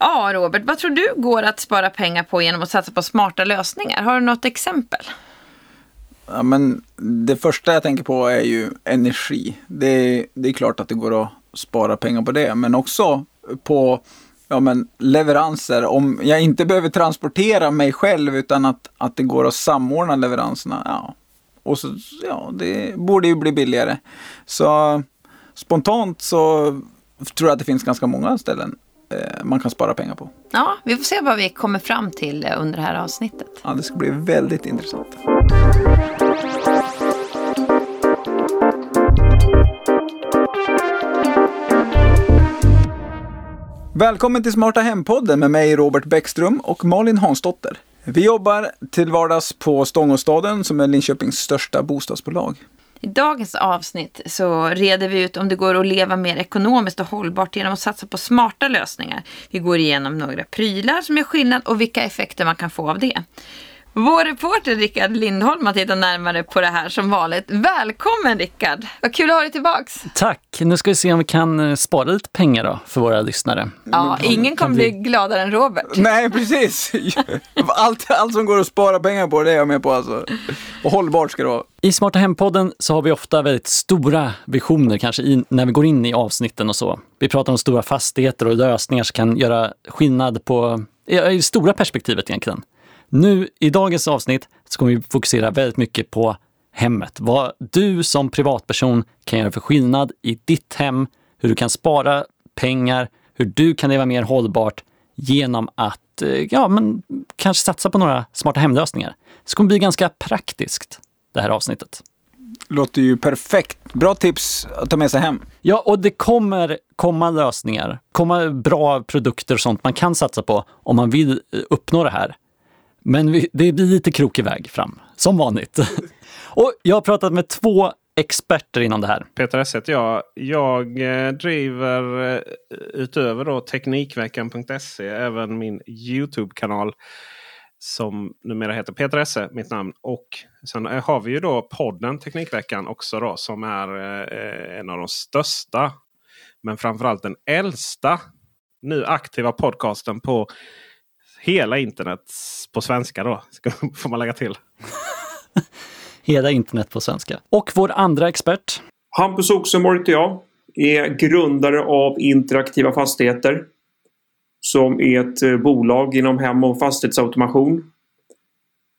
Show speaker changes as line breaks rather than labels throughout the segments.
Ja, Robert, vad tror du går att spara pengar på genom att satsa på smarta lösningar? Har du något exempel?
Ja, men det första jag tänker på är ju energi. Det, det är klart att det går att spara pengar på det, men också på ja, men leveranser. Om jag inte behöver transportera mig själv utan att, att det går att samordna leveranserna. Ja. Och så, ja, det borde ju bli billigare. Så spontant så tror jag att det finns ganska många ställen man kan spara pengar på.
Ja, vi får se vad vi kommer fram till eh, under det här avsnittet.
Ja, det ska bli väldigt intressant. Välkommen till Smarta Hem-podden med mig Robert Bäckström och Malin Hansdotter. Vi jobbar till vardags på Stångåstaden som är Linköpings största bostadsbolag.
I dagens avsnitt så reder vi ut om det går att leva mer ekonomiskt och hållbart genom att satsa på smarta lösningar. Vi går igenom några prylar som gör skillnad och vilka effekter man kan få av det. Vår reporter Rickard Lindholm har tittat närmare på det här som vanligt. Välkommen Rickard! Vad kul att ha dig tillbaks!
Tack! Nu ska vi se om vi kan eh, spara lite pengar då för våra lyssnare.
Ja, ingen kommer bli gladare än Robert.
Nej, precis! Allt, allt som går att spara pengar på, det är jag med på alltså. Och hållbart ska det vara.
I Smarta Hem-podden så har vi ofta väldigt stora visioner kanske i, när vi går in i avsnitten och så. Vi pratar om stora fastigheter och lösningar som kan göra skillnad på, i det stora perspektivet egentligen. Nu i dagens avsnitt så kommer vi fokusera väldigt mycket på hemmet. Vad du som privatperson kan göra för skillnad i ditt hem, hur du kan spara pengar, hur du kan leva mer hållbart genom att eh, ja, men kanske satsa på några smarta hemlösningar. Det kommer bli ganska praktiskt det här avsnittet.
Låter ju perfekt. Bra tips att ta med sig hem.
Ja, och det kommer komma lösningar, komma bra produkter och sånt man kan satsa på om man vill eh, uppnå det här. Men vi, det blir lite krokig väg fram, som vanligt. Och jag har pratat med två experter inom det här.
Peter Esse heter jag. Jag eh, driver eh, utöver då Teknikveckan.se även min Youtube-kanal som numera heter Peter Esse, mitt namn. Och sen eh, har vi ju då podden Teknikveckan också då som är en av de största men framförallt den äldsta nu aktiva podcasten på hela internet på svenska då. Får man lägga till.
hela internet på svenska. Och vår andra expert.
Hampus Oxenborg heter jag. Är grundare av Interaktiva Fastigheter. Som är ett eh, bolag inom hem och fastighetsautomation.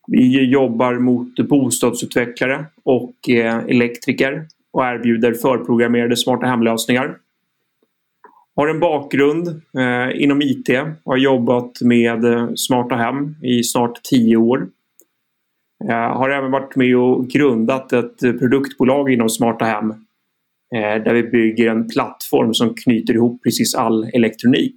Vi jobbar mot bostadsutvecklare och eh, elektriker och erbjuder förprogrammerade smarta hemlösningar. Har en bakgrund eh, inom IT. Har jobbat med eh, smarta hem i snart tio år. Eh, har även varit med och grundat ett produktbolag inom smarta hem. Eh, där vi bygger en plattform som knyter ihop precis all elektronik.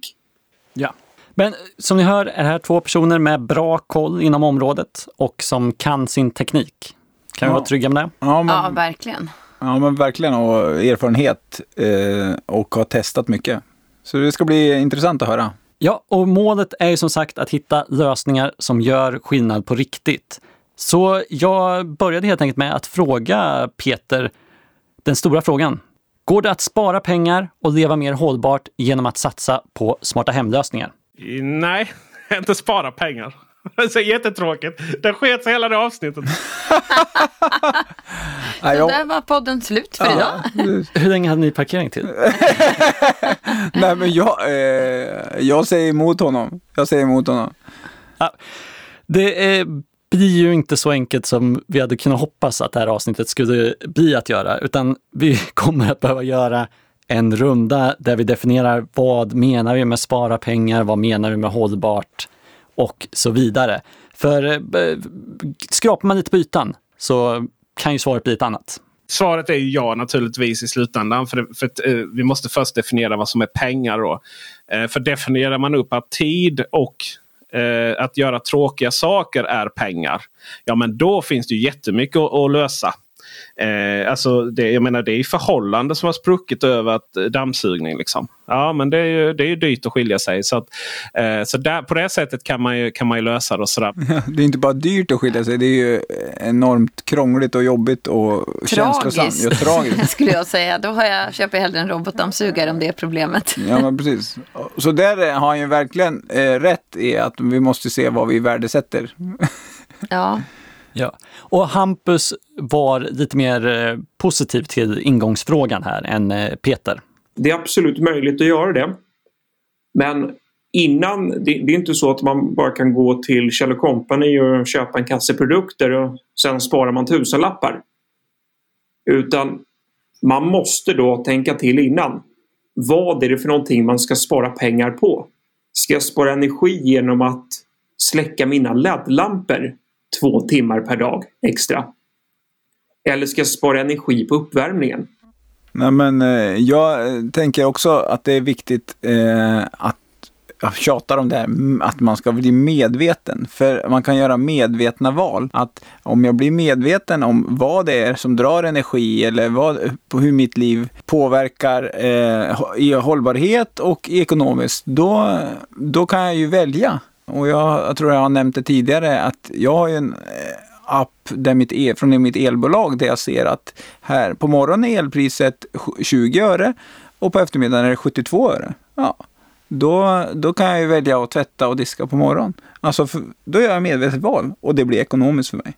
Ja. Men som ni hör är det här två personer med bra koll inom området och som kan sin teknik. Kan vi vara trygga med det?
Ja, men, ja verkligen.
Ja, men verkligen. Och erfarenhet eh, och har testat mycket. Så det ska bli intressant att höra.
Ja, och målet är ju som sagt att hitta lösningar som gör skillnad på riktigt. Så jag började helt enkelt med att fråga Peter den stora frågan. Går det att spara pengar och leva mer hållbart genom att satsa på smarta hemlösningar?
Nej, inte spara pengar. Det är jättetråkigt. Det sket hela det avsnittet.
Så där var podden slut för idag.
Hur länge hade ni parkering till?
Nej men jag, eh, jag säger emot honom. Jag säger emot honom.
Ja, det är, blir ju inte så enkelt som vi hade kunnat hoppas att det här avsnittet skulle bli att göra, utan vi kommer att behöva göra en runda där vi definierar vad menar vi med spara pengar, vad menar vi med hållbart och så vidare. För eh, skrapar man lite på ytan så kan ju svaret bli ett annat.
Svaret är ju ja naturligtvis i slutändan. För, för att, eh, vi måste först definiera vad som är pengar. Då. Eh, för definierar man upp att tid och eh, att göra tråkiga saker är pengar. Ja men då finns det ju jättemycket att, att lösa. Eh, alltså det, jag menar det är förhållande som har spruckit över att eh, dammsugning. Liksom. Ja men det är ju, det är ju dyrt att skilja sig. Så, att, eh, så där, på det sättet kan man ju, kan man ju lösa det. Och sådär.
det är inte bara dyrt att skilja sig, det är ju enormt krångligt och jobbigt och
tragiskt. känslosamt. Ja, tragiskt. skulle jag säga. Då har jag, köper jag hellre en robotdammsugare om det är problemet.
ja men precis. Så där har han ju verkligen eh, rätt i att vi måste se vad vi värdesätter.
ja.
Ja, och Hampus var lite mer eh, positiv till ingångsfrågan här än eh, Peter.
Det är absolut möjligt att göra det. Men innan, det, det är inte så att man bara kan gå till Kjell Company och köpa en kasse produkter och sen sparar man tusenlappar. Utan man måste då tänka till innan. Vad är det för någonting man ska spara pengar på? Ska jag spara energi genom att släcka mina LED-lampor två timmar per dag extra? Eller ska jag spara energi på uppvärmningen?
Nej, men, eh, jag eh, tänker också att det är viktigt eh, att jag tjatar om det här, mm, att man ska bli medveten. För man kan göra medvetna val. Att om jag blir medveten om vad det är som drar energi eller vad, på hur mitt liv påverkar eh, i hållbarhet och ekonomiskt, då, då kan jag ju välja. Och jag, jag, tror jag har nämnt det tidigare att jag har ju en eh, app där mitt el, från mitt elbolag där jag ser att här på morgonen är elpriset 20 öre och på eftermiddagen är det 72 öre. Ja, då, då kan jag ju välja att tvätta och diska på morgonen. Alltså, för, då gör jag medvetet val och det blir ekonomiskt för mig.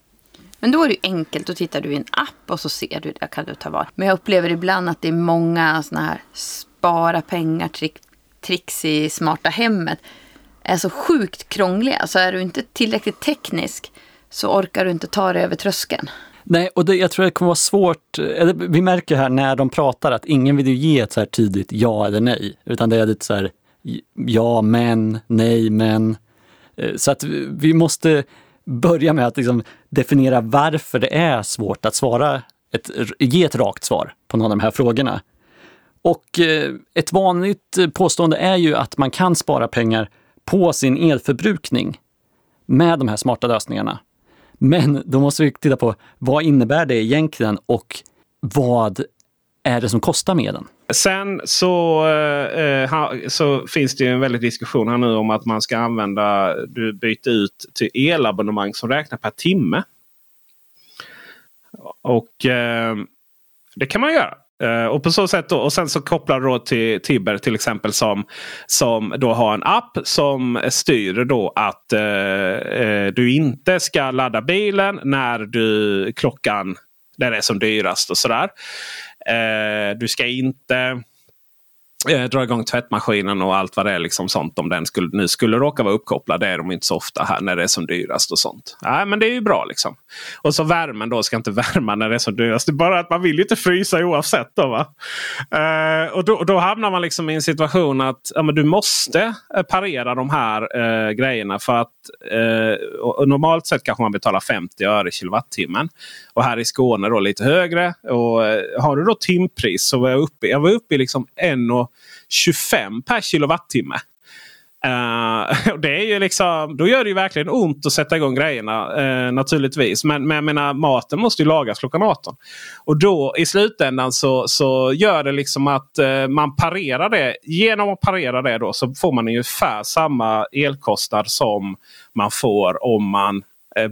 Men då är det enkelt, då tittar du i en app och så ser du det, kan du ta val. Men jag upplever ibland att det är många sådana här spara pengar, trick, tricks i smarta hemmet är så sjukt krångliga. Så är du inte tillräckligt teknisk så orkar du inte ta dig över tröskeln.
Nej, och det, jag tror det kommer vara svårt. Eller, vi märker här när de pratar att ingen vill ju ge ett så här tydligt ja eller nej. Utan det är lite så här ja, men, nej, men. Eh, så att vi måste börja med att liksom definiera varför det är svårt att svara ett, ge ett rakt svar på någon av de här frågorna. Och eh, ett vanligt påstående är ju att man kan spara pengar på sin elförbrukning med de här smarta lösningarna. Men då måste vi titta på vad innebär det egentligen och vad är det som kostar med den?
Sen så, eh, eh så finns det en väldig diskussion här nu om att man ska använda, du byter ut till elabonnemang som räknar per timme. Och eh, det kan man göra. Uh, och på så sätt då, och sen så kopplar du då till Tibber till exempel som, som då har en app som styr då att uh, uh, du inte ska ladda bilen när du klockan när det är som dyrast och sådär. du ska inte eh, dra igång tvättmaskinen och allt vad det är. Liksom sånt om den skulle, nu skulle råka vara uppkopplad. Det är de inte så ofta här när det är som dyrast och sånt. Nej, men det är ju bra liksom. Och så värmen då ska inte värma när det är som dyrast. Det är bara att man vill ju inte frysa oavsett. Då, va? Eh, och då, då, hamnar man liksom i en situation att ja, men du måste eh, parera de här eh, grejerna. För att eh, och normalt sett kanske man betalar 50 öre kilowattimmen. Och här i Skåne då lite högre. Och eh, Har du då timpris så var jag uppe, jag var uppe i liksom 25 per kilowattimme. Uh, det är ju liksom, då gör det ju verkligen ont att sätta igång grejerna uh, naturligtvis. Men, men jag menar, maten måste ju lagas klockan 18. Och då i slutändan så, så gör det liksom att uh, man parerar det. Genom att parera det då så får man ungefär samma elkostnad som man får om man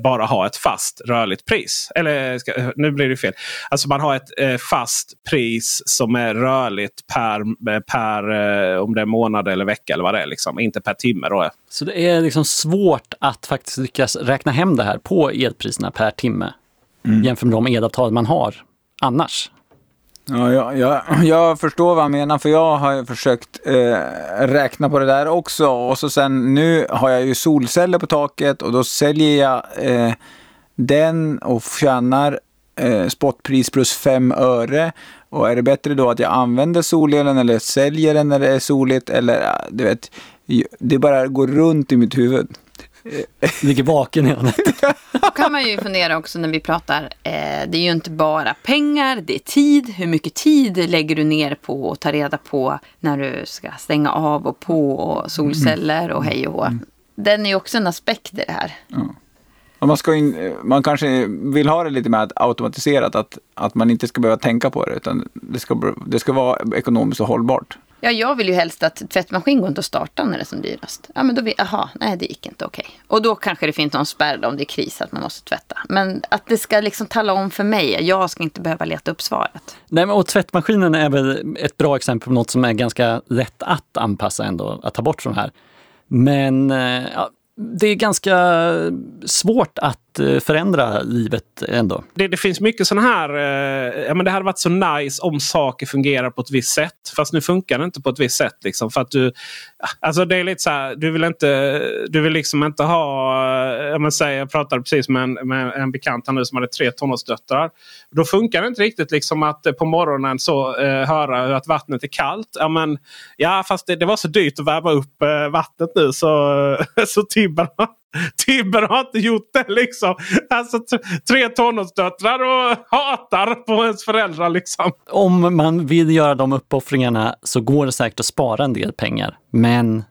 bara ha ett fast rörligt pris. Eller nu blir det fel. Alltså man har ett eh, fast pris som är rörligt per, eh, per om det är månad eller vecka eller vad det är. Liksom. Inte per timme. Då.
Så det är liksom svårt att faktiskt lyckas räkna hem det här på elpriserna per timme mm. jämfört med de elavtal man har annars.
Ja, jag, jag, jag, förstår vad han menar för jag har försökt eh, räkna på det där också. Och så sen nu har jag ju solceller på taket och då säljer jag eh, den och tjänar eh, spotpris plus 5 öre. Och är det bättre då att jag använder solelen eller säljer den när det är soligt eller du vet, det bara går runt i mitt huvud.
Ligger vaken hela natten.
Då kan man ju fundera också när vi pratar. Eh, det är ju inte bara pengar, det är tid. Hur mycket tid lägger du ner på att ta reda på när du ska stänga av och på och solceller och hej och hå. Den är ju också en aspekt i det här.
Ja. Man, ska in, man kanske vill ha det lite mer automatiserat, att, att man inte ska behöva tänka på det, utan det ska, det ska vara ekonomiskt och hållbart.
Ja, jag vill ju helst att tvättmaskin går inte att starta när det är som dyrast. Ja, men då vill, aha, nej det gick inte, okej. Och då kanske det finns någon spärr om det är kris att man måste tvätta. Men att det ska liksom tala om för mig, jag ska inte behöva leta upp svaret.
Nej, men och tvättmaskinen är väl ett bra exempel på något som är ganska lätt att anpassa ändå, att ta bort från här. Men eh, ja, det är ganska svårt att Eh, förändra livet ändå.
Det, det finns mycket sådana här... Eh, ja, men det hade varit så nice om saker fungerar på ett visst sätt. Fast nu funkar det inte på ett visst sätt. Liksom, för att du, alltså det är lite så här, du vill inte, du vill liksom inte ha... Jag, menar, säg, jag pratade precis med en, med en bekant här nu som hade tre tonårsdöttrar. Då funkar det inte riktigt liksom att eh, på morgonen så eh, höra att vattnet är kallt. Ja, men, ja fast det, det var så dyrt att värma upp eh, vattnet nu så, så Tibber, Tibber har inte gjort det. liksom. Alltså tre tonårsdöttrar och hatar på ens föräldrar. liksom.
Om man vill göra de uppoffringarna så går det säkert att spara en del pengar. Men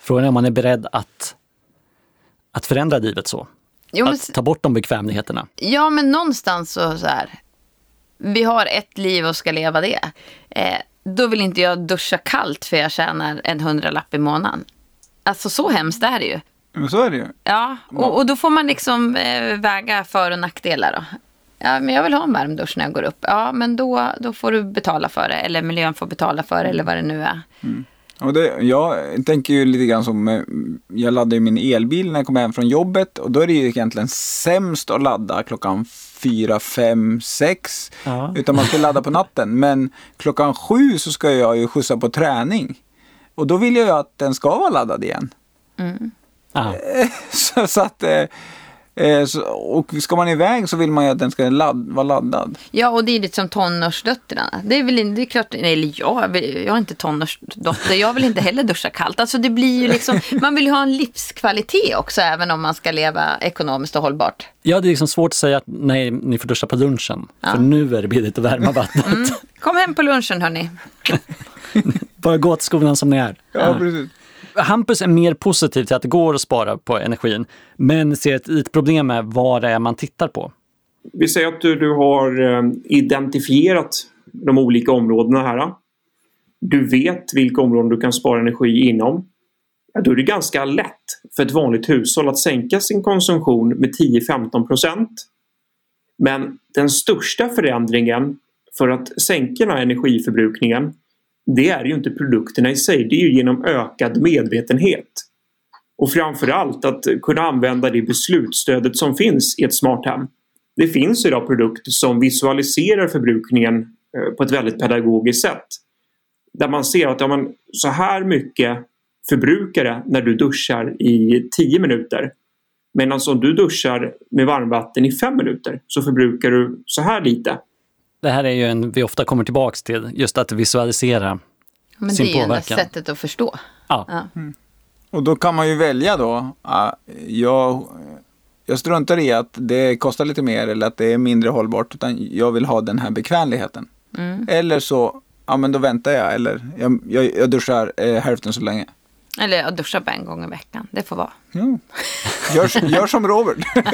frågan är om man är beredd att, att förändra livet så.
Jo, men,
Att ta bort de bekvämligheterna.
ja, men någonstans så, så här. Vi har ett liv och ska leva det. Eh, då vill inte jag duscha kallt för jag tjänar en hundralapp i månaden. Alltså så hemskt är det ju.
Men så är det ju.
Ja, och, och då får man liksom eh, väga för och nackdelar då. Ja, men jag vill ha en varm dusch när jag går upp. Ja, men då, då får du betala för det. Eller miljön får betala för det, eller vad det nu är.
Och det, jag tänker ju lite grann som, eh, jag laddar ju min elbil när jag kommer hem från jobbet och då är det ju egentligen sämst att ladda klockan fyra, fem, sex. Utan man ska ladda på natten. Men klockan sju så ska jag ju skjutsa på träning. Och då vill jag ju att den ska vara laddad igen.
Ja.
Så, så att, eh, eh, så, och ska man iväg så vill man ju att den ska ladd, vara laddad.
Ja, och det är lite som tonårsdöttrarna. Det är väl inte, det är klart, nej, eller jag, jag är inte tonårsdotter, jag vill inte heller duscha kallt. Alltså det blir ju liksom, man vill ju ha en livskvalitet också, även om man ska leva ekonomiskt och hållbart.
Ja, det är liksom svårt att säga att nej, ni får duscha på lunchen. För nu är det billigt att värma vattnet.
Kom hem på lunchen hörni.
Bara gå till skolan som ni är.
Ja, precis.
Hampus är mer positiv till att det går att spara på energin, men ser ett, ett problem med vad det är man tittar på.
Vi säger att du, du har eh, identifierat de olika områdena här. Du vet vilka områden du kan spara energi inom. Ja, då är det ganska lätt för ett vanligt hushåll att sänka sin konsumtion med 10-15 procent. Men den största förändringen för att sänka den här energiförbrukningen det är ju inte produkterna i sig, det är ju genom ökad medvetenhet. Och framförallt att kunna använda det beslutsstödet som finns i ett smart hem. Det finns idag produkter som visualiserar förbrukningen eh, på ett väldigt pedagogiskt sätt. Där man ser att ja, men, så här mycket förbrukar det när du duschar i 10 minuter. Medan om du duschar med varmvatten i 5 minuter så förbrukar du så här lite.
Det här är ju en vi ofta kommer tillbaks till, just att visualisera.
Men
Sin
det är ju enda
påverkan.
sättet att förstå.
Ja.
Ja.
Och då kan man ju välja då. ah, jag, jag struntar i att det kostar lite mer eller att det är mindre hållbart. Utan jag vill ha den här bekvämligheten. Eller så, ja men då väntar jag. Eller jag, jag, jag duschar eh, hälften så länge.
Eller jag duschar bara en gång i veckan. Det får vara.
Jo. Gör, gör som Robert.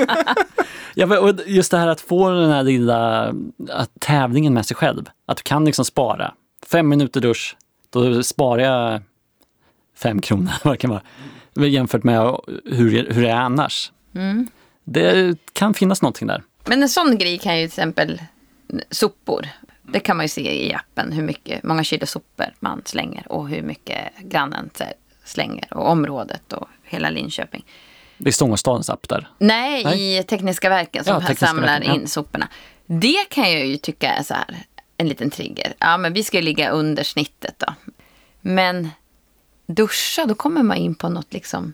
Ja, och just det här att få den här lilla att tävlingen med sig själv. Att du kan liksom spara. Fem minuter dusch, då sparar jag fem kronor vad kan vara. Jämfört med hur, hur det är annars. Det kan finnas någonting där.
Men en sån grej kan ju till exempel sopor. Det kan man ju se i appen hur mycket, många kilo sopor man slänger och hur mycket grannen slänger och området och hela Linköping.
Det är Stångåstadens app där.
Nej,
Nej.
i Tekniska verken som
Ja, Tekniska
samlar
verken, ja.
in soporna. Det kan jag ju tycka är så här en liten trigger. Ja, men vi ska ju ligga under snittet då. Men duscha, då kommer man in på något liksom...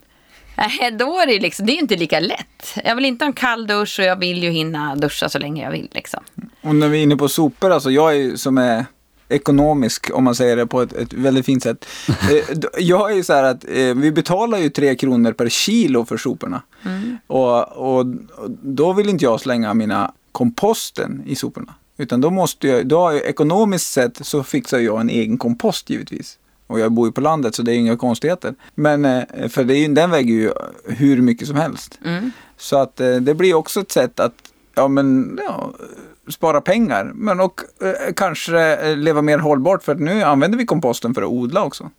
Nej, då är det liksom, det är inte lika lätt. Jag vill inte ha en kall dusch och jag vill ju hinna duscha så länge jag vill liksom.
Och när vi är inne på sopor, alltså jag är ju som är ekonomisk om man säger det på ett, ett väldigt fint sätt. Eh, jag är ju så här att eh, vi betalar ju tre kronor per kilo för soporna. Och, och, och då vill inte jag slänga mina komposten i soporna. Utan då måste jag, då jag, ekonomiskt sett så fixar jag en egen kompost givetvis. Och jag bor ju på landet så det är inga konstigheter. Men eh, för det är, ju- den väger ju hur mycket som helst. Så att det blir också ett sätt att ja, men, ja, spara pengar. Men och eh, kanske eh, leva mer hållbart för att nu använder vi komposten för att odla också.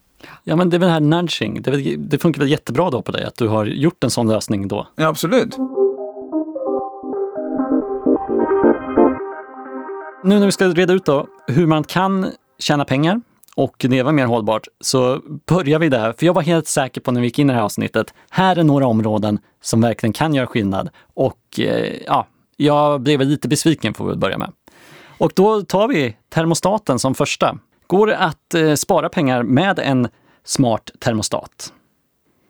Ja, men det är väl det här nudging. Det, väl- det funkar väl jättebra då på dig att du har gjort en sån lösning då.
Ja, absolut.
Nu när vi ska reda ut då hur man kan tjäna pengar och leva mer hållbart så börjar vi där. För jag var helt säker på när vi gick in i det här avsnittet, här är några områden som verkligen kan göra skillnad. Och eh, ja, jag blev lite besviken får vi väl börja med. Och då tar vi termostaten som första. Går det att eh, spara pengar med en smart termostat?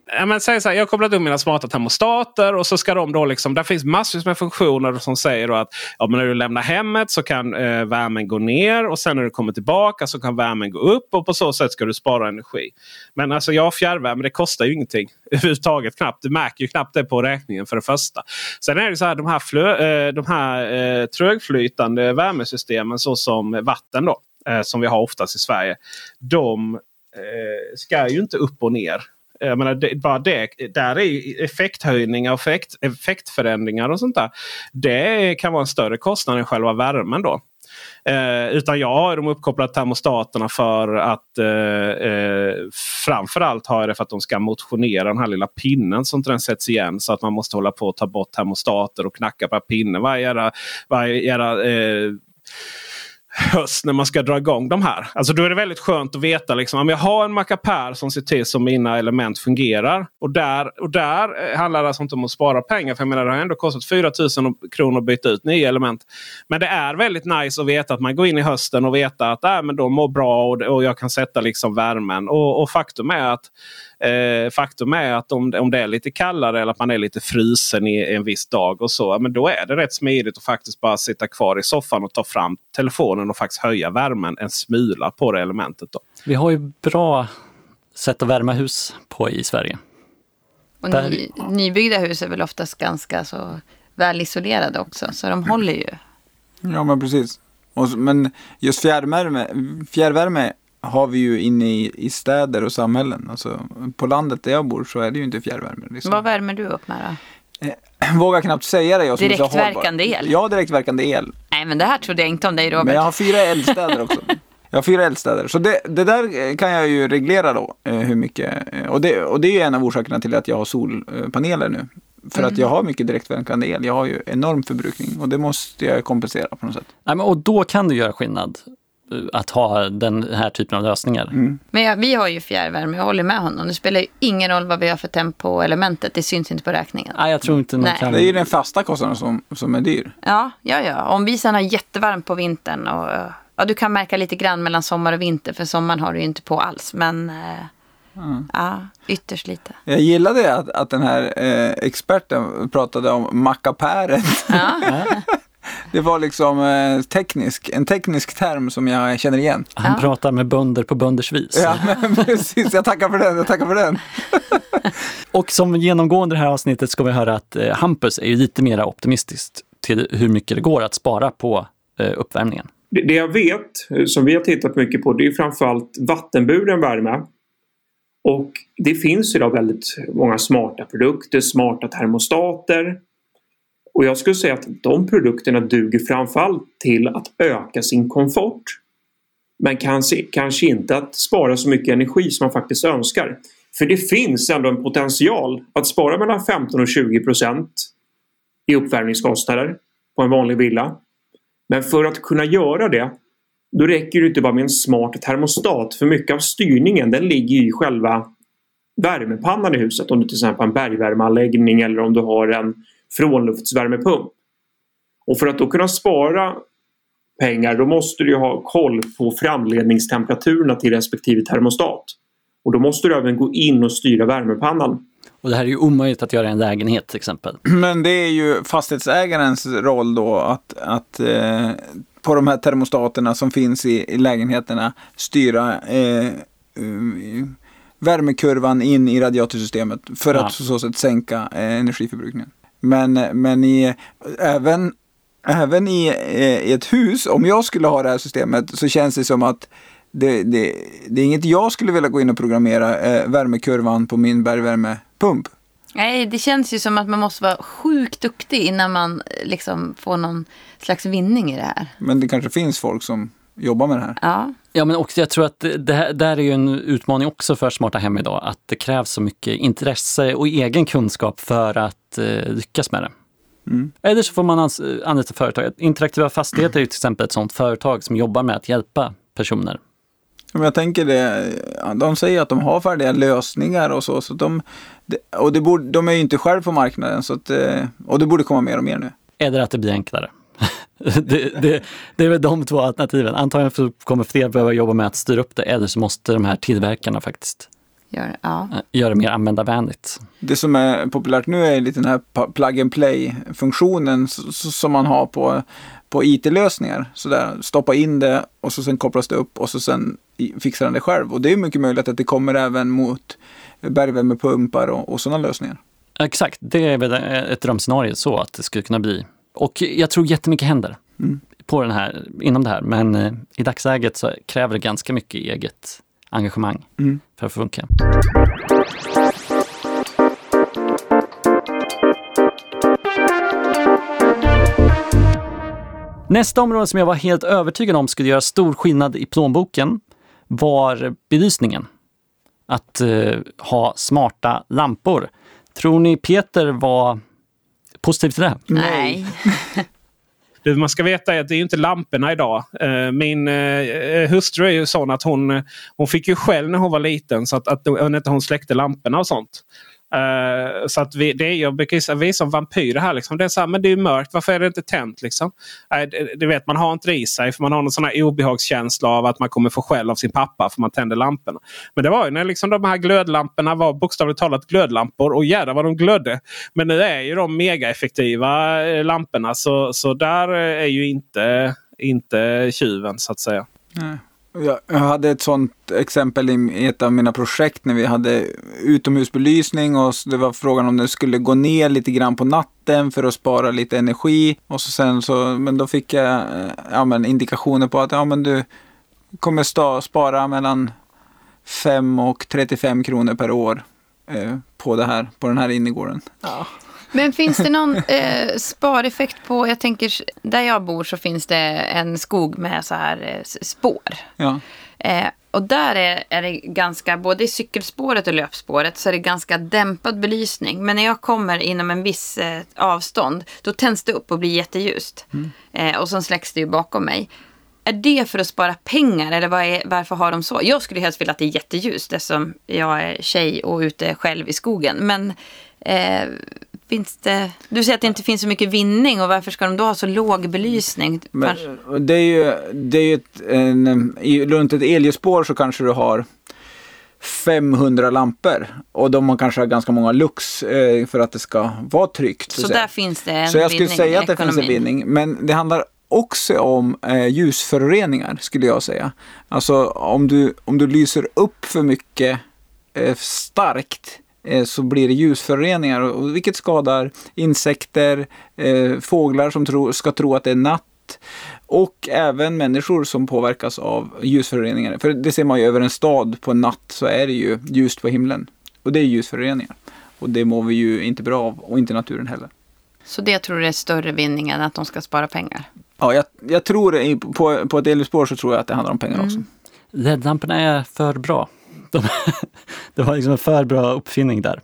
Ja, men säg så här, jag har kopplat upp mina smarta termostater och så ska de då liksom, där finns massvis med funktioner som säger då att ja, men när du lämnar hemmet så kan eh, värmen gå ner och sen när du kommer tillbaka så kan värmen gå upp och på så sätt ska du spara energi. Men alltså ja, fjärrvärme det kostar ju ingenting överhuvudtaget knappt. Du märker ju knappt det på räkningen för det första. Sen är det så här de här, flö, eh, de här eh, trögflytande värmesystemen såsom vatten då, eh, som vi har oftast i Sverige. De eh, ska ju inte upp och ner. Eh, jag menar, det, bara det, där är ju effekthöjningar och effekt, effektförändringar och sånt där. Det kan vara en större kostnad än själva värmen då. Eh, utan jag har dem uppkopplat termostaterna för att eh, eh, framförallt har jag det för att de ska motionera den här lilla pinnen som den sätts igen. Så att man måste hålla på att ta bort termostater och knacka på pinnen varje, jävla- varje, jävla, eh, höst när man ska dra igång de här. Alltså då är det väldigt skönt att veta liksom, om jag har en mackapär som ser till så mina element fungerar. Och där, och där eh, handlar det alltså inte om att spara pengar. För jag menar, det har ändå kostat 4000 kronor att byta ut nya element. Men det är väldigt nice att veta att man går in i hösten och veta att äh, men de mår bra och, och jag kan sätta liksom värmen. Och, och faktum är att Eh, faktum är att om, om det är lite kallare eller att man är lite frusen i en viss dag och så. Men då är det rätt smidigt att faktiskt bara sitta kvar i soffan och ta fram telefonen och faktiskt höja värmen en smula på det elementet. Då.
Vi har ju bra sätt att värma hus på i Sverige.
Och
Där-
ny, nybyggda hus är väl oftast ganska så väl isolerade också. Så de håller ju.
Ja, men precis. Och, men just fjärrvärme, fjärrvärme har vi ju inne i, i städer och samhällen. Alltså, på landet där jag bor så är det ju inte fjärrvärme. Liksom.
Vad värmer du upp med då?
Vågar knappt säga det. Jag som
Direktverkande el?
Ja, direktverkande el.
Nej, men det här trodde jag inte om dig Robert.
Men jag har fyra eldstäder också. Jag har fyra eldstäder. Så det, det där eh, kan jag ju reglera då. eh, Hur mycket. eh, Och det, och det är ju en av orsakerna till att jag har solpaneler nu. För att jag har mycket direktverkande el. Jag har ju enorm förbrukning. Och det måste jag kompensera på något sätt.
Nej, men, och då kan det göra skillnad eh, att ha den här typen av lösningar.
Men jag, vi har ju fjärrvärme, jag håller med honom. Det spelar ju ingen roll vad vi har för temp på elementet. Det syns inte på räkningen.
Nej, jag tror inte man
Nej.
kan...
Det är ju den fasta kostnaden som, som är dyr.
Ja, ja, ja. Om vi sen har jättevarmt på vintern och eh, ja, du kan märka lite grann mellan sommar och vinter. För sommaren har du ju inte på alls. Men eh, ja, ytterst lite.
Jag gillade att, att den här eh, experten pratade om mackapären.
Ja.
Det var liksom eh, teknisk, en teknisk term som jag känner igen.
Han
Ja.
pratar med bönder på bönders vis.
Ja, men precis. Jag tackar för den. Jag tackar för den.
Och som genomgående i det här avsnittet ska vi höra att eh, Hampus är ju lite mer optimistiskt till hur mycket det går att spara på eh, uppvärmningen.
Det, det jag vet, eh, som vi har tittat mycket på, det är framförallt vattenburen värme. Och det finns idag väldigt många smarta produkter, smarta termostater. Och jag skulle säga att de produkterna duger framförallt till att öka sin komfort. Men kanske, kanske inte att spara så mycket energi som man faktiskt önskar. För det finns ändå en potential att spara mellan 15 och 20 procent i uppvärmningskostnader på en vanlig villa. Men för att kunna göra det då räcker det inte bara med en smart termostat för mycket av styrningen den ligger i själva värmepannan i huset. Om du till exempel har en bergvärmeanläggning eller om du har en frånluftsvärmepump. Och för att då kunna spara pengar då måste du ju ha koll på framledningstemperaturerna till respektive termostat. Och då måste du även gå in och styra värmepannan.
Och det här är ju omöjligt att göra i en lägenhet till exempel.
Men det är ju fastighetsägarens roll då att, att eh, på de här termostaterna som finns i, i lägenheterna styra eh, eh, värmekurvan in i radiatorsystemet för
Ja.
att på så sätt sänka eh, energiförbrukningen. Men, men i, även, även i, eh, i ett hus, om jag skulle ha det här systemet så känns det som att det, det, det är inget jag skulle vilja gå in och programmera eh, värmekurvan på min bergvärmepump.
Nej, det känns ju som att man måste vara sjukt duktig innan man eh, liksom får någon slags vinning i det här.
Men det kanske finns folk som jobbar med det här.
Ja,
Ja, men också jag tror att det här, där är ju en utmaning också för smarta hem idag, att det krävs så mycket intresse och egen kunskap för att eh, lyckas med det.
Mm.
Eller så får man ans- anlita företag. Interaktiva Fastigheter är ju till exempel ett sådant företag som jobbar med att hjälpa personer.
Men jag tänker det, de säger att de har färdiga lösningar och så. så de, det- och det borde, de är ju inte själv på marknaden. Så att, eh, och det borde komma mer och mer nu.
Eller att det blir enklare. det, det, det är väl de två alternativen. Antagligen så kommer fler behöva jobba med att styra upp det, eller så måste de här tillverkarna faktiskt
gör, ja.
eh, göra det mer användarvänligt.
Det som är populärt nu är lite den här plug and play-funktionen som man har på, på IT-lösningar. Så där, stoppa in det och så sen kopplas det upp och så sen fixar den det själv. Och det är mycket möjligt att det kommer även mot bergvärmepumpar och, och sådana lösningar.
Exakt, det är väl ett drömscenario så att det skulle kunna bli. Och jag tror jättemycket händer
Mm.
på den här, inom det här, men eh, i dagsläget så kräver det ganska mycket eget engagemang
Mm.
för att funka. Nästa område som jag var helt övertygad om skulle göra stor skillnad i plånboken var belysningen. Att eh, ha smarta lampor. Tror ni Peter var positiv till det?
Nej.
Det man ska veta är att det är inte lamporna idag. Eh, Min eh, hustru är ju sån att hon, hon fick ju själv när hon var liten så att, att hon inte hon släckte lamporna och sånt. Uh, så att vi, det är, jag brukar säga, vi är som vampyrer här. Liksom. Det är så här, men det är mörkt. Varför är det inte tänt? Liksom? Eh, uh, det, det vet man har inte det i sig. För man har någon sån här obehagskänsla av att man kommer få skäll av sin pappa för man tänder lamporna. Men det var ju när liksom de här glödlamporna var bokstavligt talat glödlampor. Och jädrar vad de glödde. Men nu är ju de megaeffektiva eh, lamporna. Så, så där är ju inte, inte tjuven så att säga.
Nej. Jag hade ett sånt exempel i ett av mina projekt när vi hade utomhusbelysning och det var frågan om det skulle gå ner lite grann på natten för att spara lite energi. Och så sen så, men då fick jag eh, ja, men indikationer på att ja, men du kommer sta, spara mellan 5 och 35 kronor per år eh, på, det här, på den här innergården. Ja.
Men finns det någon eh, spareffekt på, jag tänker där jag bor så finns det en skog med så här eh, spår.
Ja.
Eh, och där är, är det ganska, både i cykelspåret och löpspåret så är det ganska dämpad belysning. Men när jag kommer inom en viss eh, avstånd då tänds det upp och blir jätteljust. Eh, och sen släcks det ju bakom mig. Är det för att spara pengar eller vad är, varför har de så? Jag skulle helst vilja att det är jätteljust eftersom jag är tjej och ute själv i skogen. Men eh, finns det... Du säger att det inte finns så mycket vinning och varför ska de då ha så låg belysning?
Men, det är ju, det är ju ett, en, i, runt ett elljusspår så kanske du har 500 lampor och de har kanske ganska många lux eh, för att det ska vara tryggt.
så
säga.
där finns det en
Så jag skulle
vinning
säga att det finns en
ekonomin.
vinning. Men det handlar också om eh, ljusföroreningar skulle jag säga. Alltså om du, om du lyser upp för mycket eh, starkt så blir det ljusföroreningar och, vilket skadar insekter, eh, fåglar som tro, ska tro att det är natt och även människor som påverkas av ljusföroreningar. För det ser man ju över en stad på en natt så är det ju ljust på himlen. Och det är ljusföroreningar. Och det mår vi ju inte bra av och inte naturen heller.
Så det tror du är större vinning än att de ska spara pengar?
Ja, jag, jag tror på, på ett elljusspår så tror jag att det handlar om pengar också.
LED-lamporna är för bra. De, det var liksom en för bra uppfinning där.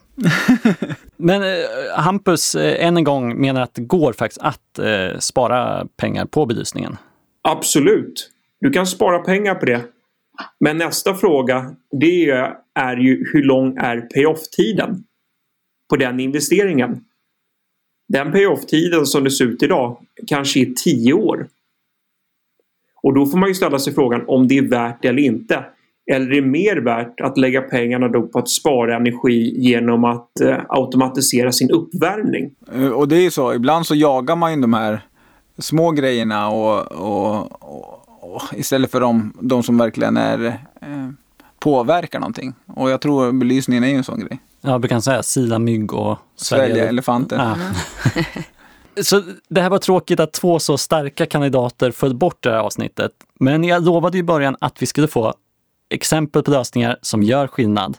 Men eh, Hampus, eh, än en gång, menar att det går faktiskt att eh, spara pengar på belysningen.
Absolut. Du kan spara pengar på det. Men nästa fråga det är, är ju hur lång är payoff-tiden på den investeringen? Den payoff-tiden som det ser ut idag kanske är 10 år. Och då får man ju ställa sig frågan om det är värt det eller inte. Eller är det mer värt att lägga pengarna då på att spara energi genom att eh, automatisera sin uppvärmning?
Eh, Och det är ju så, ibland så jagar man ju de här små grejerna och, och, och, och istället för de, de som verkligen är, eh, påverkar någonting. Och jag tror belysningen är ju en sån grej.
Jag brukar säga sila mygg och
Svälja elefanter.
Ja. Så det här var tråkigt att två så starka kandidater föll bort det här avsnittet. Men jag lovade i början att vi skulle få exempel på lösningar som gör skillnad.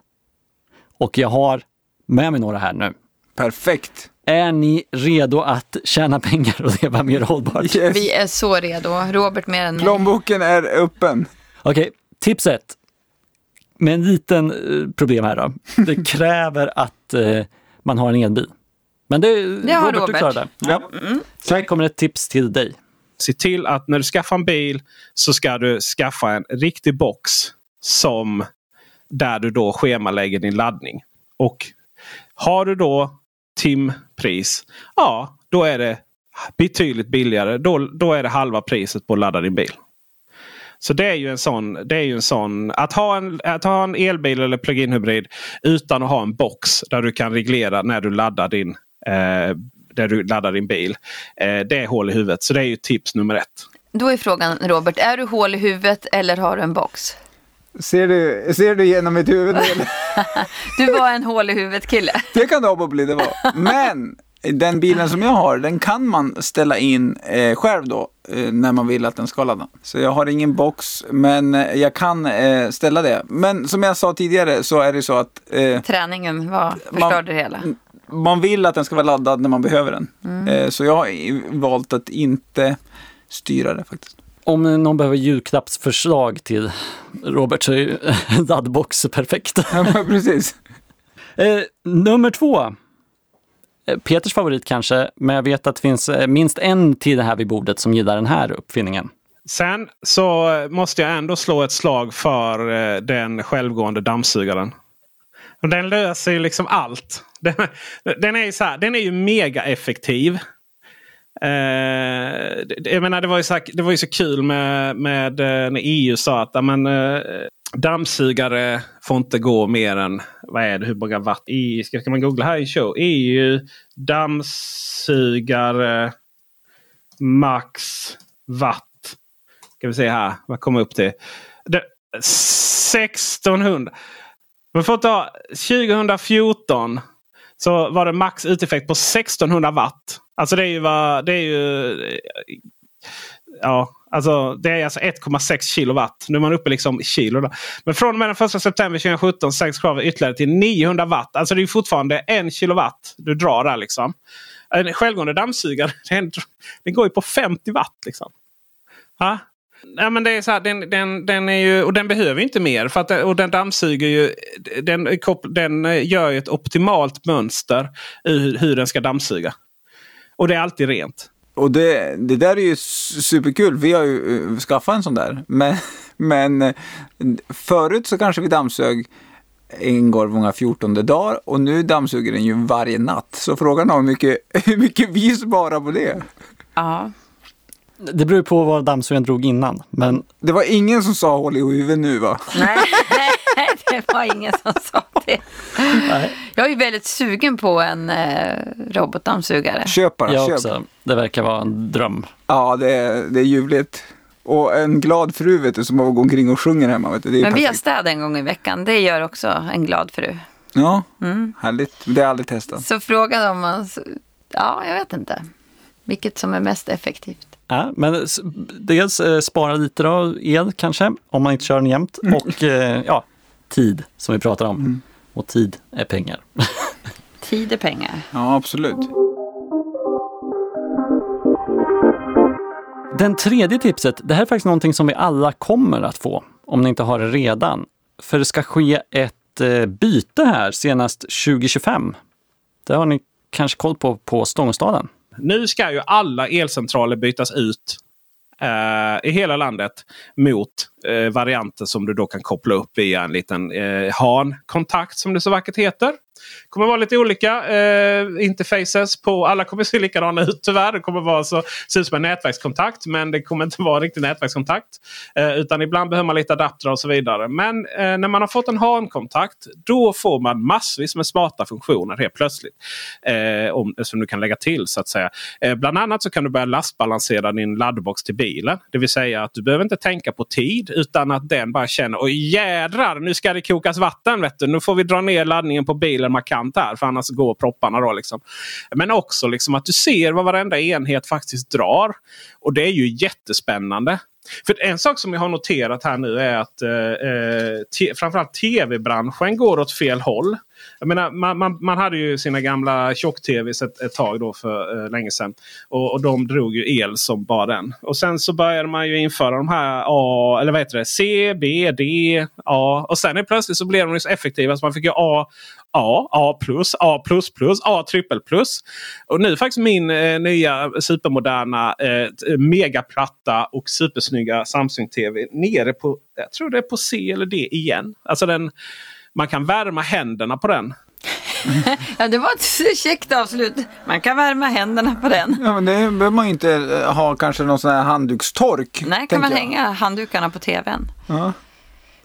Och jag har med mig några här nu.
Perfekt.
Är ni redo att tjäna pengar och leva mer hållbart?
Yes.
Vi är så redo. Robert mer än mig.
Plånboken är öppen.
Okej, tips ett. Med en liten eh, problem här då. Det kräver att eh, man har en elbil. Men det,
Det har
Robert, du
Robert.
klarar det.
Ja.
Så här kommer ett tips till dig.
Se till att när du skaffar en bil så ska du skaffa en riktig box som där du då schemalägger din laddning. Och har du då timpris, ja då är det betydligt billigare. Då, då är det halva priset på att ladda din bil. Så det är ju en sån, det är ju en sån att, ha en, att ha en elbil eller plug-in hybrid utan att ha en box där du kan reglera när du laddar din, eh, där du laddar din bil. Eh, det är hål i huvudet. Så det är ju tips nummer ett.
Då är frågan Robert, är du hål i huvudet eller har du en box?
Ser du, ser du genom mitt huvud? Eller?
Du var en hål i huvudet kille.
Det kan det bli det vara. Men den bilen som jag har, den kan man ställa in eh, själv då. Eh, när man vill att den ska ladda. Så jag har ingen box, men eh, jag kan eh, ställa det. Men som jag sa tidigare så är det så att eh,
Träningen var, förstörde det hela.
man vill att den ska vara laddad när man behöver den. Eh, så jag har valt att inte styra det faktiskt.
Om någon behöver julklappsförslag till Robert så är ju en laddbox perfekt.
Ja, precis.
Eh, nummer två. Eh, Peters favorit kanske, men jag vet att det finns eh, minst en till här vid bordet som gillar den här uppfinningen.
Sen så måste jag ändå slå ett slag för den självgående dammsugaren. Den löser ju liksom allt. Den, den är ju så här, den är ju mega effektiv. Eh, det- jag menar, det, var ju så det var ju så kul med, med eh, när EU sa att amen, eh, dammsugare får inte gå mer än vad är det, hur många watt? EU, ska, ska man googla här i show? EU dammsugare max watt. Ska vi se här. Vad kommer upp till? Det, 1600. Man får ta 2014 så var det max uteffekt på 1600 watt. Alltså det är ju vad... Det är ju... Ja, alltså det är alltså 1,6 kilowatt. Nu är man uppe liksom i kilo. Då. Men från och med den 1 september 2017 sänks kravet ytterligare till 900 watt. Alltså det är fortfarande en kilowatt du drar där liksom. En självgående dammsugare den, den går ju på 50 watt. liksom. Ha? Ja, men det är så här, den, den, den är ju, och den behöver inte mer. För att, och den dammsuger ju. Den, den eh, gör ju ett optimalt mönster i hur, den ska dammsuga. Och det är alltid rent.
Och det, det där är ju superkul. Vi har ju uh, skaffat en sån där. Men, men eh, förut så kanske vi dammsög en gång många 14 dagar och nu dammsuger den ju varje natt. Så frågan är hur mycket, hur mycket vi sparar på det.
Ja.
Det beror på vad dammsugaren drog innan. Men
Det var ingen som sa håll i huvudet nu va?
Nej, det var ingen som sa det. Jag är ju väldigt sugen på en eh, robotdammsugare.
Köp bara,
jag
köp.
också. Det verkar vara en dröm.
Ja, det är, det är ljuvligt. Och en glad fru vet du som har gått omkring och sjunger hemma. Vet du. Det är
Men vi har
perfekt.
städ en gång i veckan. Det gör också en glad fru.
Ja,
Mm.
härligt. Det har jag aldrig testat.
Så frågan om man... Ja, jag vet inte. Vilket som är mest effektivt.
Ja, men dels eh, spara lite då, el kanske, om man inte kör den jämt. Och eh, ja, tid som vi pratar om. Och tid är pengar.
Tid är pengar.
Ja, absolut.
Den tredje tipset, det här är faktiskt någonting som vi alla kommer att få, om ni inte har det redan. För det ska ske ett eh, byte här senast 2025. Det har ni kanske koll på på Stångstaden.
Nu ska ju alla elcentraler bytas ut eh, i hela landet mot eh, varianter som du då kan koppla upp via en liten eh, HAN-kontakt som det så vackert heter kommer vara lite olika eh, interfaces på. Alla kommer se likadana ut tyvärr. Det kommer vara så, se ut som en nätverkskontakt men det kommer inte vara en riktig nätverkskontakt. Eh, utan ibland behöver man lite adapter och så vidare. Men eh, när man har fått en HAN-kontakt då får man massvis med smarta funktioner helt plötsligt. Eh, om, som du kan lägga till så att säga. Eh, bland annat så kan du börja lastbalansera din laddbox till bilen. Det vill säga att du behöver inte tänka på tid utan att den bara känner oj jädrar nu ska det kokas vatten. Vet du. Nu får vi dra ner laddningen på bilen markant här för annars går propparna. Då, liksom. Men också liksom att du ser vad varenda enhet faktiskt drar. Och det är ju jättespännande. För En sak som jag har noterat här nu är att eh, eh framförallt tv-branschen går åt fel håll. Jag menar, man, man, man hade ju sina gamla tjock-tvs ett, ett tag då för eh, länge sedan. Och, och de drog ju el som bara den. Och sen så började man ju införa de här A, eller vad heter det, C, B, D, A. Och sen är plötsligt så blev de så effektiva så man fick ju A, A, A+, A++, A plus. Och nu faktiskt min eh, nya supermoderna eh, megaplatta och supersnygga Samsung TV nere på, jag tror det är på C eller D igen. Alltså den, man kan värma händerna på den.
Ja, det var ett käckt avslut. Man kan värma händerna på den.
Ja, men det behöver man ju inte eh, ha kanske någon sån här handdukstork.
Nej, kan man
jag.
hänga handdukarna på tvn?
Ja.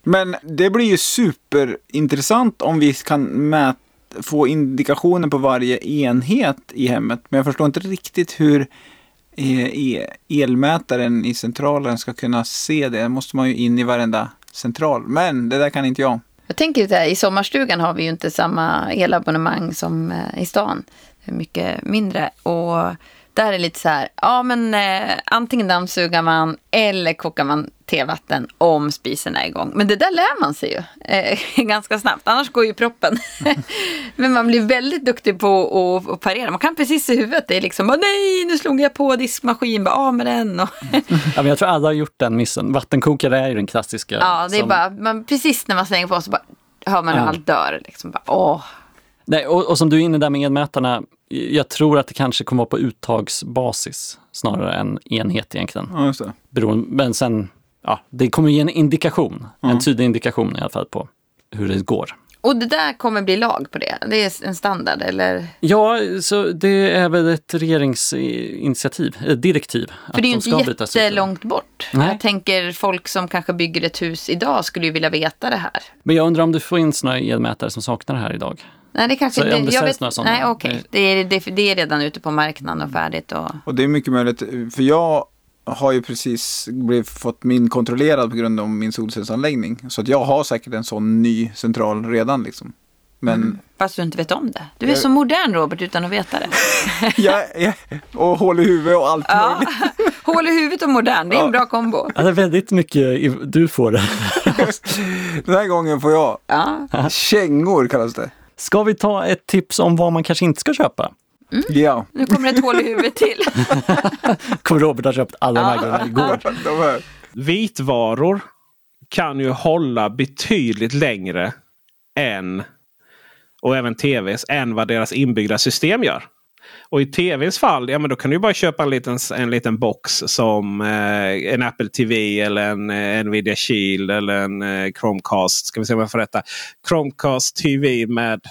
Men det blir ju superintressant om vi kan mät, få indikationer på varje enhet i hemmet. Men jag förstår inte riktigt hur eh, e- elmätaren i centralen ska kunna se det. Det måste man ju in i varenda central. Men det där kan inte jag.
Jag tänker ju så här, i sommarstugan har vi ju inte samma elabonnemang som eh, i stan. Det är mycket mindre. Och där är lite så här, ja men eh, antingen dammsugar man eller kokar man tevatten om spisen är igång. Men det där lär man sig ju eh, ganska snabbt, annars går ju proppen. men man blir väldigt duktig på att, att parera. Man kan precis i huvudet, det är liksom, "Åh, nej nu slog jag på diskmaskin, bara av med den. Och
Ja, men jag tror alla har gjort den missen. Vattenkokare är ju den klassiska.
ja, det är
som-
bara, man, precis när man slänger på så bara hör man hur allt dör. Liksom bara, åh.
Nej, och, och som du är inne där med elmätarna, jag tror att det kanske kommer vara på uttagsbasis snarare än enhet egentligen.
Ja, just det.
Beroende, men sen, ja, det kommer ge en indikation, en
Mm.
tydlig indikation i alla fall på hur det går.
Och det där kommer bli lag på det? Det är en standard eller?
Ja, så det är väl ett regeringsinitiativ, ett direktiv.
För det är ju inte jättelångt bort.
Nej.
Jag tänker folk som kanske bygger ett hus idag skulle ju vilja veta det här.
Men jag undrar om du får in såna elmätare som saknar det här idag?
Nej, det kanske
Så om det
jag
säljs några sådana?
Nej, okej. Det, är, det, det är redan ute på marknaden och färdigt. Och,
Och det är mycket möjligt, för jag har ju precis blivit, fått min kontrollerad på grund av min solcellsanläggning. Så att jag har säkert en sån ny central redan liksom. Men
fast du inte vet om det. Du är
Jag-
så modern Robert utan att veta det.
jag, jag, och hål i huvudet och allt
Ja.
möjligt.
Hål i huvudet och modern, det är en
Ja.
bra kombo.
Ja, det är väldigt mycket du får det.
Den här gången får jag
Ja.
kängor kallas det.
Ska vi ta ett tips om vad man kanske inte ska köpa?
Ja,
Nu kommer det ett hål i huvudet till.
Kommer Robert ha köpt alla de här grejerna igår?
Vitvaror kan ju hålla betydligt längre än och även tvs än vad deras inbyggda system gör. Och i tvns fall, ja men då kan du bara köpa en liten, en liten box som eh, en Apple TV eller en eh, Nvidia Shield eller en eh, Chromecast. Ska vi se om jag får rätta. Chromecast TV med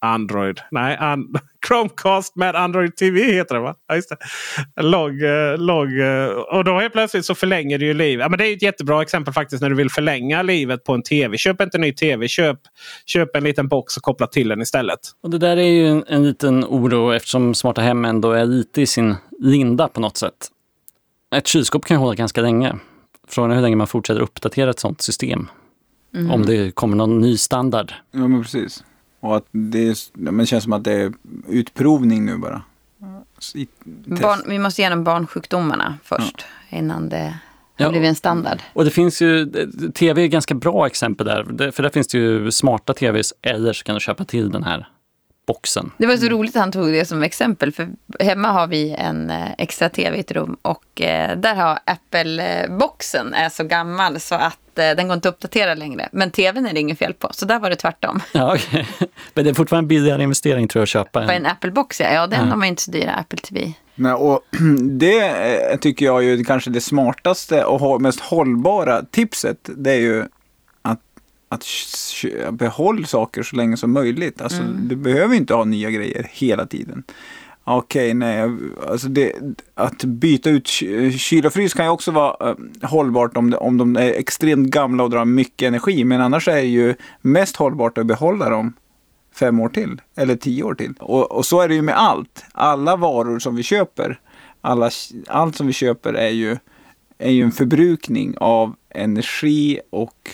Android. Nej, and Chromecast med Android TV heter det va? Ja, just det. Logg, eh, logg, eh, och då helt plötsligt så förlänger det ju livet. Ja, men det är ett jättebra exempel faktiskt när du vill förlänga livet på en TV. Köp inte en ny TV. Köp, köp en liten box och koppla till den istället.
Och det där är ju en, en liten oro eftersom smarta hem ändå är lite i sin linda på något sätt. Ett kylskåp kan hålla ganska länge. Frågan är hur länge man fortsätter uppdatera ett sånt system. Om det kommer någon ny standard.
Ja, men precis. Och att det, är, ja, men det känns som att det är utprovning nu bara.
Barn, vi måste igenom barnsjukdomarna först. Innan det har
Ja.
blivit en standard.
Och det finns ju, tv är ett ganska bra exempel där. För där finns det ju smarta tvs eller så kan du köpa till den här boxen.
Det var så roligt att han tog det som exempel. För hemma har vi en eh, extra tv i ett rum. Och eh, där har Apple-boxen är så gammal så att eh, den går inte att uppdatera längre. Men tvn är det inget fel på. Så där var det tvärtom.
Ja, okej. Men det är fortfarande en billigare investering tror jag att köpa en.
en Apple-box ja. Ja, den
Ja.
har man ju inte så dyra Apple TV.
Nej, och det eh, tycker jag ju kanske det smartaste och mest hållbara tipset. Det är ju att kö- behåll saker så länge som möjligt. Alltså, Du behöver inte ha nya grejer hela tiden. Okej, nej. Alltså det, att byta ut ky- kyl och frys kan ju också vara eh, hållbart om, det, om de är extremt gamla och drar mycket energi. Men annars är det ju mest hållbart att behålla dem fem år till eller tio år till. Och, och så är det ju med allt. Alla varor som vi köper, alla, allt som vi köper är ju, är ju en förbrukning av energi och,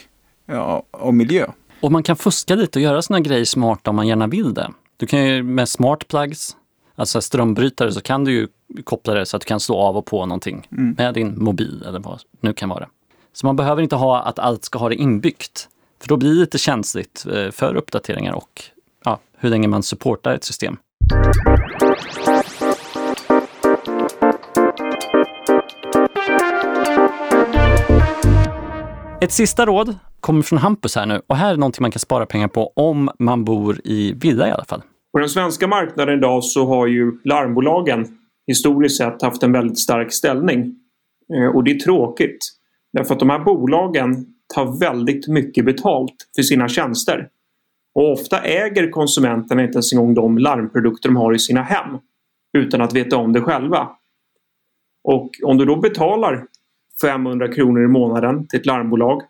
ja, och miljö.
Och man kan fuska lite och göra såna grejer smarta om man gärna vill det. Du kan ju med smart plugs, alltså strömbrytare, så kan du ju koppla det så att du kan slå av och på någonting med din mobil eller vad nu kan vara. Så man behöver inte ha att allt ska ha det inbyggt. För då blir det lite känsligt eh, för uppdateringar och ja, hur länge man supportar ett system. Ett sista råd kommer från Hampus här nu och här är någonting man kan spara pengar på om man bor i villa i alla fall.
På den svenska marknaden idag så har ju larmbolagen historiskt sett haft en väldigt stark ställning. Eh, och det är tråkigt. Därför att de här bolagen tar väldigt mycket betalt för sina tjänster. Och ofta äger konsumenterna inte ens en gång de larmprodukter de har i sina hem. Utan att veta om det själva. Och om du då betalar 500 kronor i månaden till ett larmbolag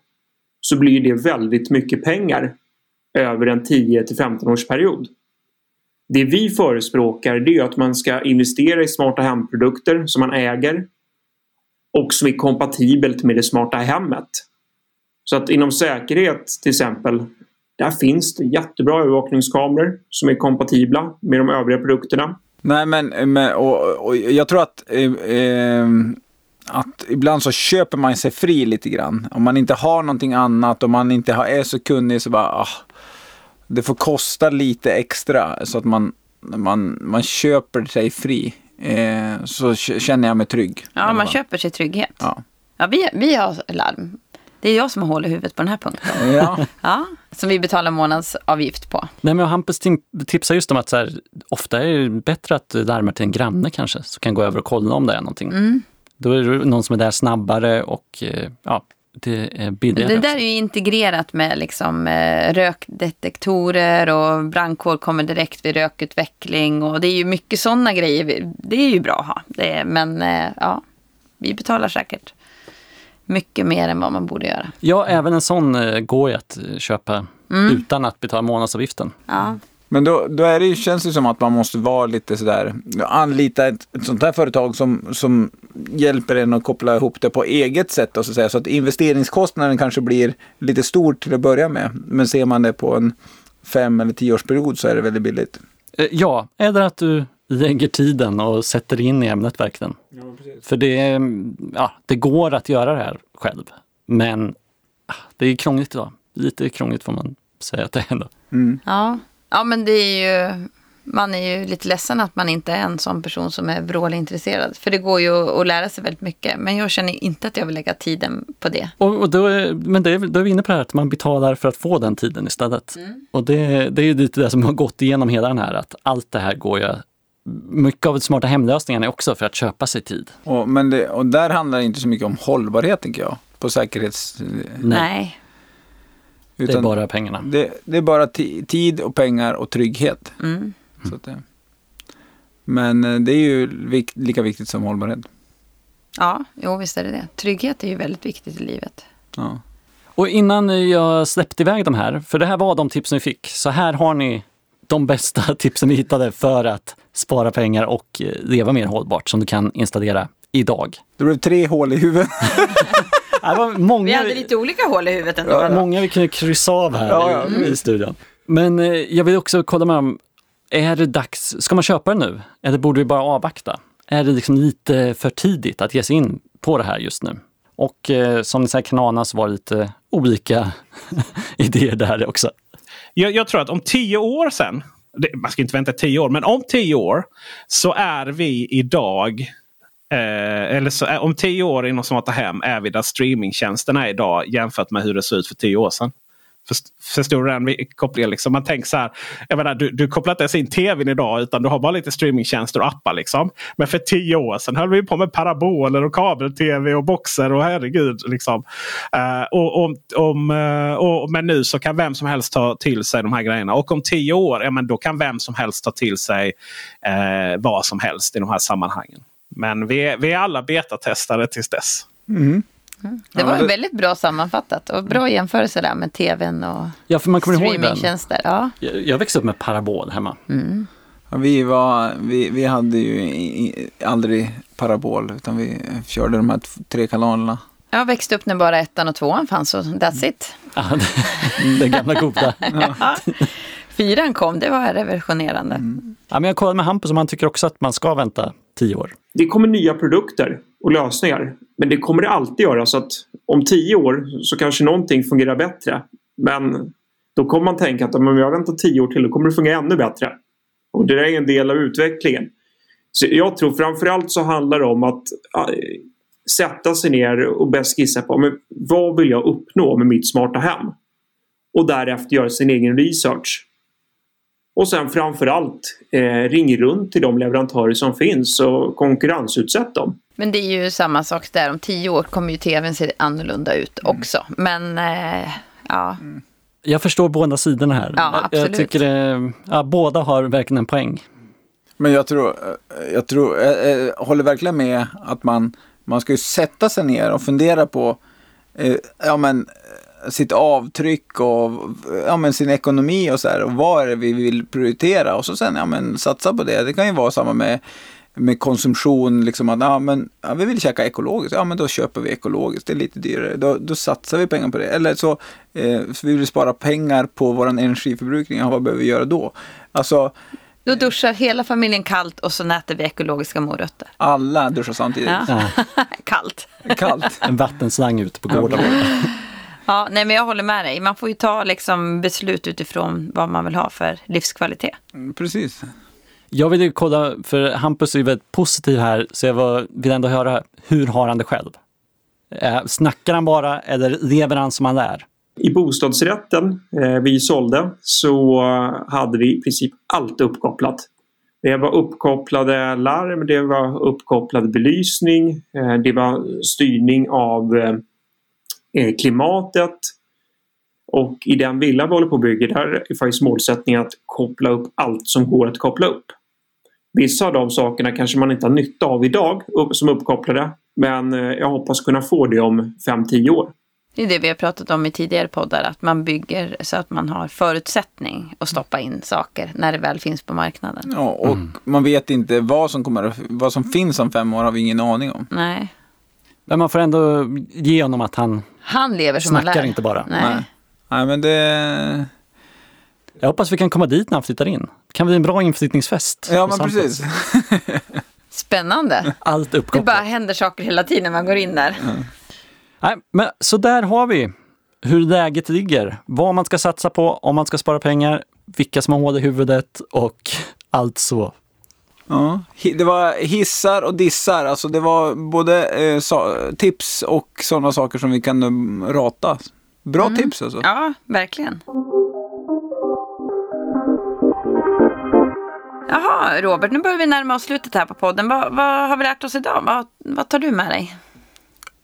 så blir det väldigt mycket pengar över en 10 till 15 årsperiod. Det vi förespråkar det är att man ska investera i smarta hemprodukter som man äger och som är kompatibelt med det smarta hemmet. Så att inom säkerhet till exempel, där finns det jättebra övervakningskameror som är kompatibla med de övriga produkterna.
Nej, men, men och, och jag tror att, eh, eh, att ibland så köper man sig fri lite grann. Om man inte har någonting annat och man inte har, är så kunnig så bara, ah, det får kosta lite extra så att man, man, man köper sig fri. Eh, så känner jag mig trygg.
Ja, man köper sig trygghet.
Ja.
Ja, vi, vi har larm. Det är jag som har hål i huvudet på den här punkten.
Ja.
Ja, som vi betalar månadsavgift på.
Nej, men Hampus tipsar just om att så här, ofta är det bättre att larma till en granne kanske, som kan gå över och kolla om det är någonting.
Mm.
Då är det någon som är där snabbare och eh, ja, det är billigare.
Det där är ju integrerat med liksom, eh, rökdetektorer och brandkår kommer direkt vid rökutveckling. Och det är ju mycket sådana grejer. Det är ju bra att ha. Det men eh, ja, vi betalar säkert mycket mer än vad man borde göra.
Ja, även en sån går ju att köpa
Mm.
utan att betala månadsavgiften.
Ja.
Men då, då är det, ju- känns det som att man måste vara lite sådär, anlita ett, ett sånt här företag som, som hjälper en att koppla ihop det på eget sätt. Och så, att säga. så att investeringskostnaden kanske blir lite stor till att börja med. Men ser man det på en fem eller tioårsperiod så är det väldigt billigt.
Eh, Ja, eller att du lägger tiden och sätter in i ämnet verkligen. För det, mm, ja, det går att göra det här själv. Men ah, det är krångligt idag. Lite krångligt får man säga att det är ändå.
Ja. Ja, men det är ju... Man är ju lite ledsen att man inte är en sån person som är vrålintresserad. För det går ju att lära sig väldigt mycket. Men jag känner inte att jag vill lägga tiden på det.
Och, och då, är- men det är, då är vi inne på det här att man betalar för att få den tiden istället. Och det, det är ju lite det som har gått igenom hela den här, att allt det här går ju... Mycket av de smarta hemlösningarna är också för att köpa sig tid.
Och, men det, och där handlar det inte så mycket om hållbarhet tänker jag. På säkerhets...
Nej.
Det är
utan
bara pengarna.
det, det är bara ti- tid och pengar och trygghet.
Mm.
Så att det, men eh, det är ju vik, lika viktigt som hållbarhet.
Ja, jo visst är det det. Trygghet är ju väldigt viktigt i livet.
Ja.
Och innan jag släppte iväg de här, för det här var de tipsen vi fick, så här har ni de bästa tipsen vi hittade för att spara pengar och eh, leva mer hållbart som du kan installera idag.
Det blev tre hål i huvudet.
Det var många,
Vi hade lite olika hål i huvudet ändå.
ja, många vi kunde kryssa av här
Ja,
i, i studion. Men eh, jag vill också kolla med om, är det dags, ska man köpa det nu? Eller borde vi bara avvakta? Är det liksom lite för tidigt att ge sig in på det här just nu? Och eh, som ni säger kan ana så var det lite olika idéer där också.
Jag, jag tror att om tio år sen, det, man ska inte vänta tio år, men om tio år så är vi idag Eh, eller så, eh, om tio år inom Smarta Hem är vi där streamingtjänsterna är idag jämfört med hur det såg ut för tio år sedan. Förstår du den kopplingen? Liksom? Man tänker så här, jag menar, du, du kopplar inte ens in tvn idag utan du har bara lite streamingtjänster och appar. Liksom. Men för tio år sedan höll vi på med paraboler och kabel-tv och boxer och herregud. Liksom. Uh, och, om, om, uh, och, men nu så kan vem som helst ta till sig de här grejerna. Och om tio år, ja, men då kan vem som helst ta till sig uh, vad som helst i de här sammanhangen. Men vi är, vi är alla betatestare tills dess.
Det var
Ja, det-
väldigt bra sammanfattat och bra jämförelse där med tvn och
Ja, för man kommer ihåg den.
streamingtjänster. Ja.
Jag, jag växte upp med parabol hemma.
Ja, vi, var, vi, vi hade ju i, i, aldrig parabol utan vi körde de här t- tre kanalerna.
Jag växte upp när bara ettan och tvåan fanns och that's it.
Ja, det- den gamla goda.
Fyran kom, det var revolutionerande.
Ja, men jag kollade med Hampus om han tycker också att man ska vänta tio år.
Det kommer nya produkter och lösningar. Men det kommer det alltid göra. Så att om tio år så kanske någonting fungerar bättre. Men Då kommer man tänka att om jag väntar tio år till då kommer det fungera ännu bättre. Och det är en del av utvecklingen. Så jag tror framförallt så handlar det om att sätta sig ner och bäst skissa på men vad vill jag uppnå med mitt smarta hem? Och därefter göra sin egen research. Och sen framförallt eh, ring runt till de leverantörer som finns och konkurrensutsätt dem.
Men det är ju samma sak där. Om tio år kommer ju tvn se annorlunda ut också. Men eh, ja.
Jag förstår båda sidorna här.
Ja,
jag
absolut.
tycker det, ja, båda har verkligen en poäng.
Men jag tror, jag tror, jag, jag håller verkligen med att man, man ska ju sätta sig ner och fundera på eh, ja, men, eh, sitt avtryck och ja, men, sin ekonomi och så här. Och vad är det vi vill prioritera? Och så sen ja, men, satsa på det. Det kan ju vara samma med, med konsumtion. Liksom att ja, men, ja, vi vill käka ekologiskt. Ja, men då köper vi ekologiskt. Det är lite dyrare. Då, då satsar vi pengar på det. Eller så, eh, så vi vill spara pengar på vår energiförbrukning. Ja, vad behöver vi göra då? Alltså,
Då duschar hela familjen kallt och så äter vi ekologiska morötter.
alla duschar samtidigt.
Ja.
Ja,
kallt.
Kallt.
en vattenslang ute på gården.
Ja, nej men jag håller med dig. Man får ju ta liksom beslut utifrån vad man vill ha för livskvalitet.
Mm, Precis.
Jag vill ju kolla, för Hampus är ju väldigt positiv här, så jag var, vill ändå höra, hur har han det själv? Eh, snackar han bara eller lever han som han är?
I bostadsrätten eh, vi sålde så hade vi i princip allt uppkopplat. Det var uppkopplade larm, det var uppkopplad belysning, eh, det var styrning av eh, klimatet. Och i den villa vi håller på att bygga där är faktiskt målsättningen att koppla upp allt som går att koppla upp. Vissa av de sakerna kanske man inte har nytta av idag som uppkopplade. Men eh, jag hoppas kunna få det om 5-10 år.
Det är det vi har pratat om i tidigare poddar, att man bygger så att man har förutsättning att stoppa in saker när det väl finns på marknaden.
Ja, och man vet inte vad som, kommer, att- vad som finns om fem år har vi ingen aning om.
Nej,
Men man får ändå ge honom att han
han lever som han
snackar
lär.
inte bara.
Nej.
Nej. Nej, men det...
Jag hoppas vi kan komma dit när han flyttar in. Det kan bli en bra inflyttningsfest.
Ja, men precis.
Spännande.
Allt
Det
uppkopplat.
bara händer saker hela tiden när man går in där.
Nej, men så där har vi hur läget ligger. Vad man ska satsa på, om man ska spara pengar, vilka som har hål i huvudet och allt så.
Ja. Det var hissar och dissar. Alltså det var både eh, tips och sådana saker som vi kan um, rata. Bra tips alltså.
Ja, verkligen. Jaha, Robert, nu börjar vi närma oss slutet här på podden. Vad, vad har vi lärt oss idag? Vad, vad tar du med dig?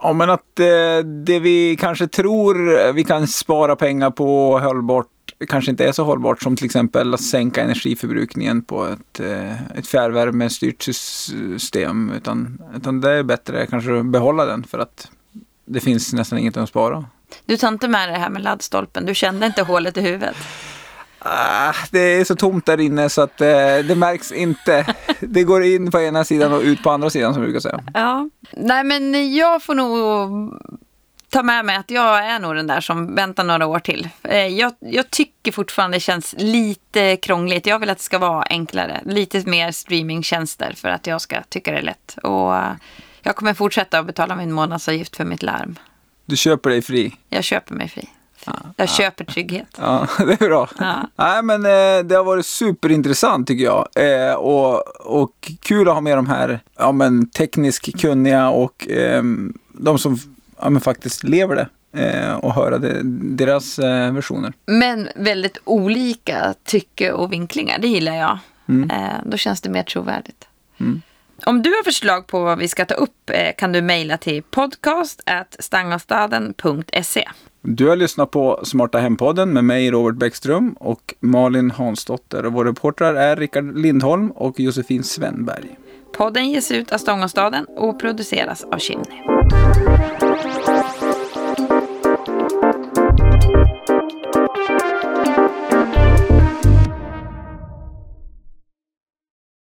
Ja, men att eh, det vi kanske tror vi kan spara pengar på hållbart kanske inte är så hållbart som till exempel att sänka energiförbrukningen på ett, eh, ett fjärrvärmestyrt system. Utan, utan det är bättre kanske att behålla den för att det finns nästan inget att spara.
Du tar inte med det här med laddstolpen. Du kände inte hålet i huvudet.
Ah, det är så tomt där inne så att eh, det märks inte. Det går in på ena sidan och ut på andra sidan som vi brukar säga.
Ja. Nej, men jag får nog ta med mig att jag är nog den där som väntar några år till. Eh, Jag, jag tycker fortfarande det känns lite krångligt. Jag vill att det ska vara enklare. Lite mer streamingtjänster för att jag ska tycka det är lätt. Och eh, jag kommer fortsätta att betala min månadsavgift för mitt larm.
Du köper dig fri.
Jag köper mig fri. Jag köper trygghet.
Ja, det är bra.
Ja.
Nej, men eh, det har varit superintressant tycker jag. Och, och kul att ha med de här ja, men, tekniskt kunniga och eh, de som ja, men, faktiskt lever det. Eh, och höra deras eh, versioner.
Men väldigt olika tycke och vinklingar. Det gillar jag. Eh, då känns det mer trovärdigt. Om du har förslag på vad vi ska ta upp kan du mejla till podcast.stangastaden.se.
Du har lyssnat på Smarta Hempodden med mig Robert Bäckström och Malin Hansdotter. Och våra reportrar är Rickard Lindholm och Josefin Svenberg.
Podden ges ut av Stångåstaden och produceras av Chimney.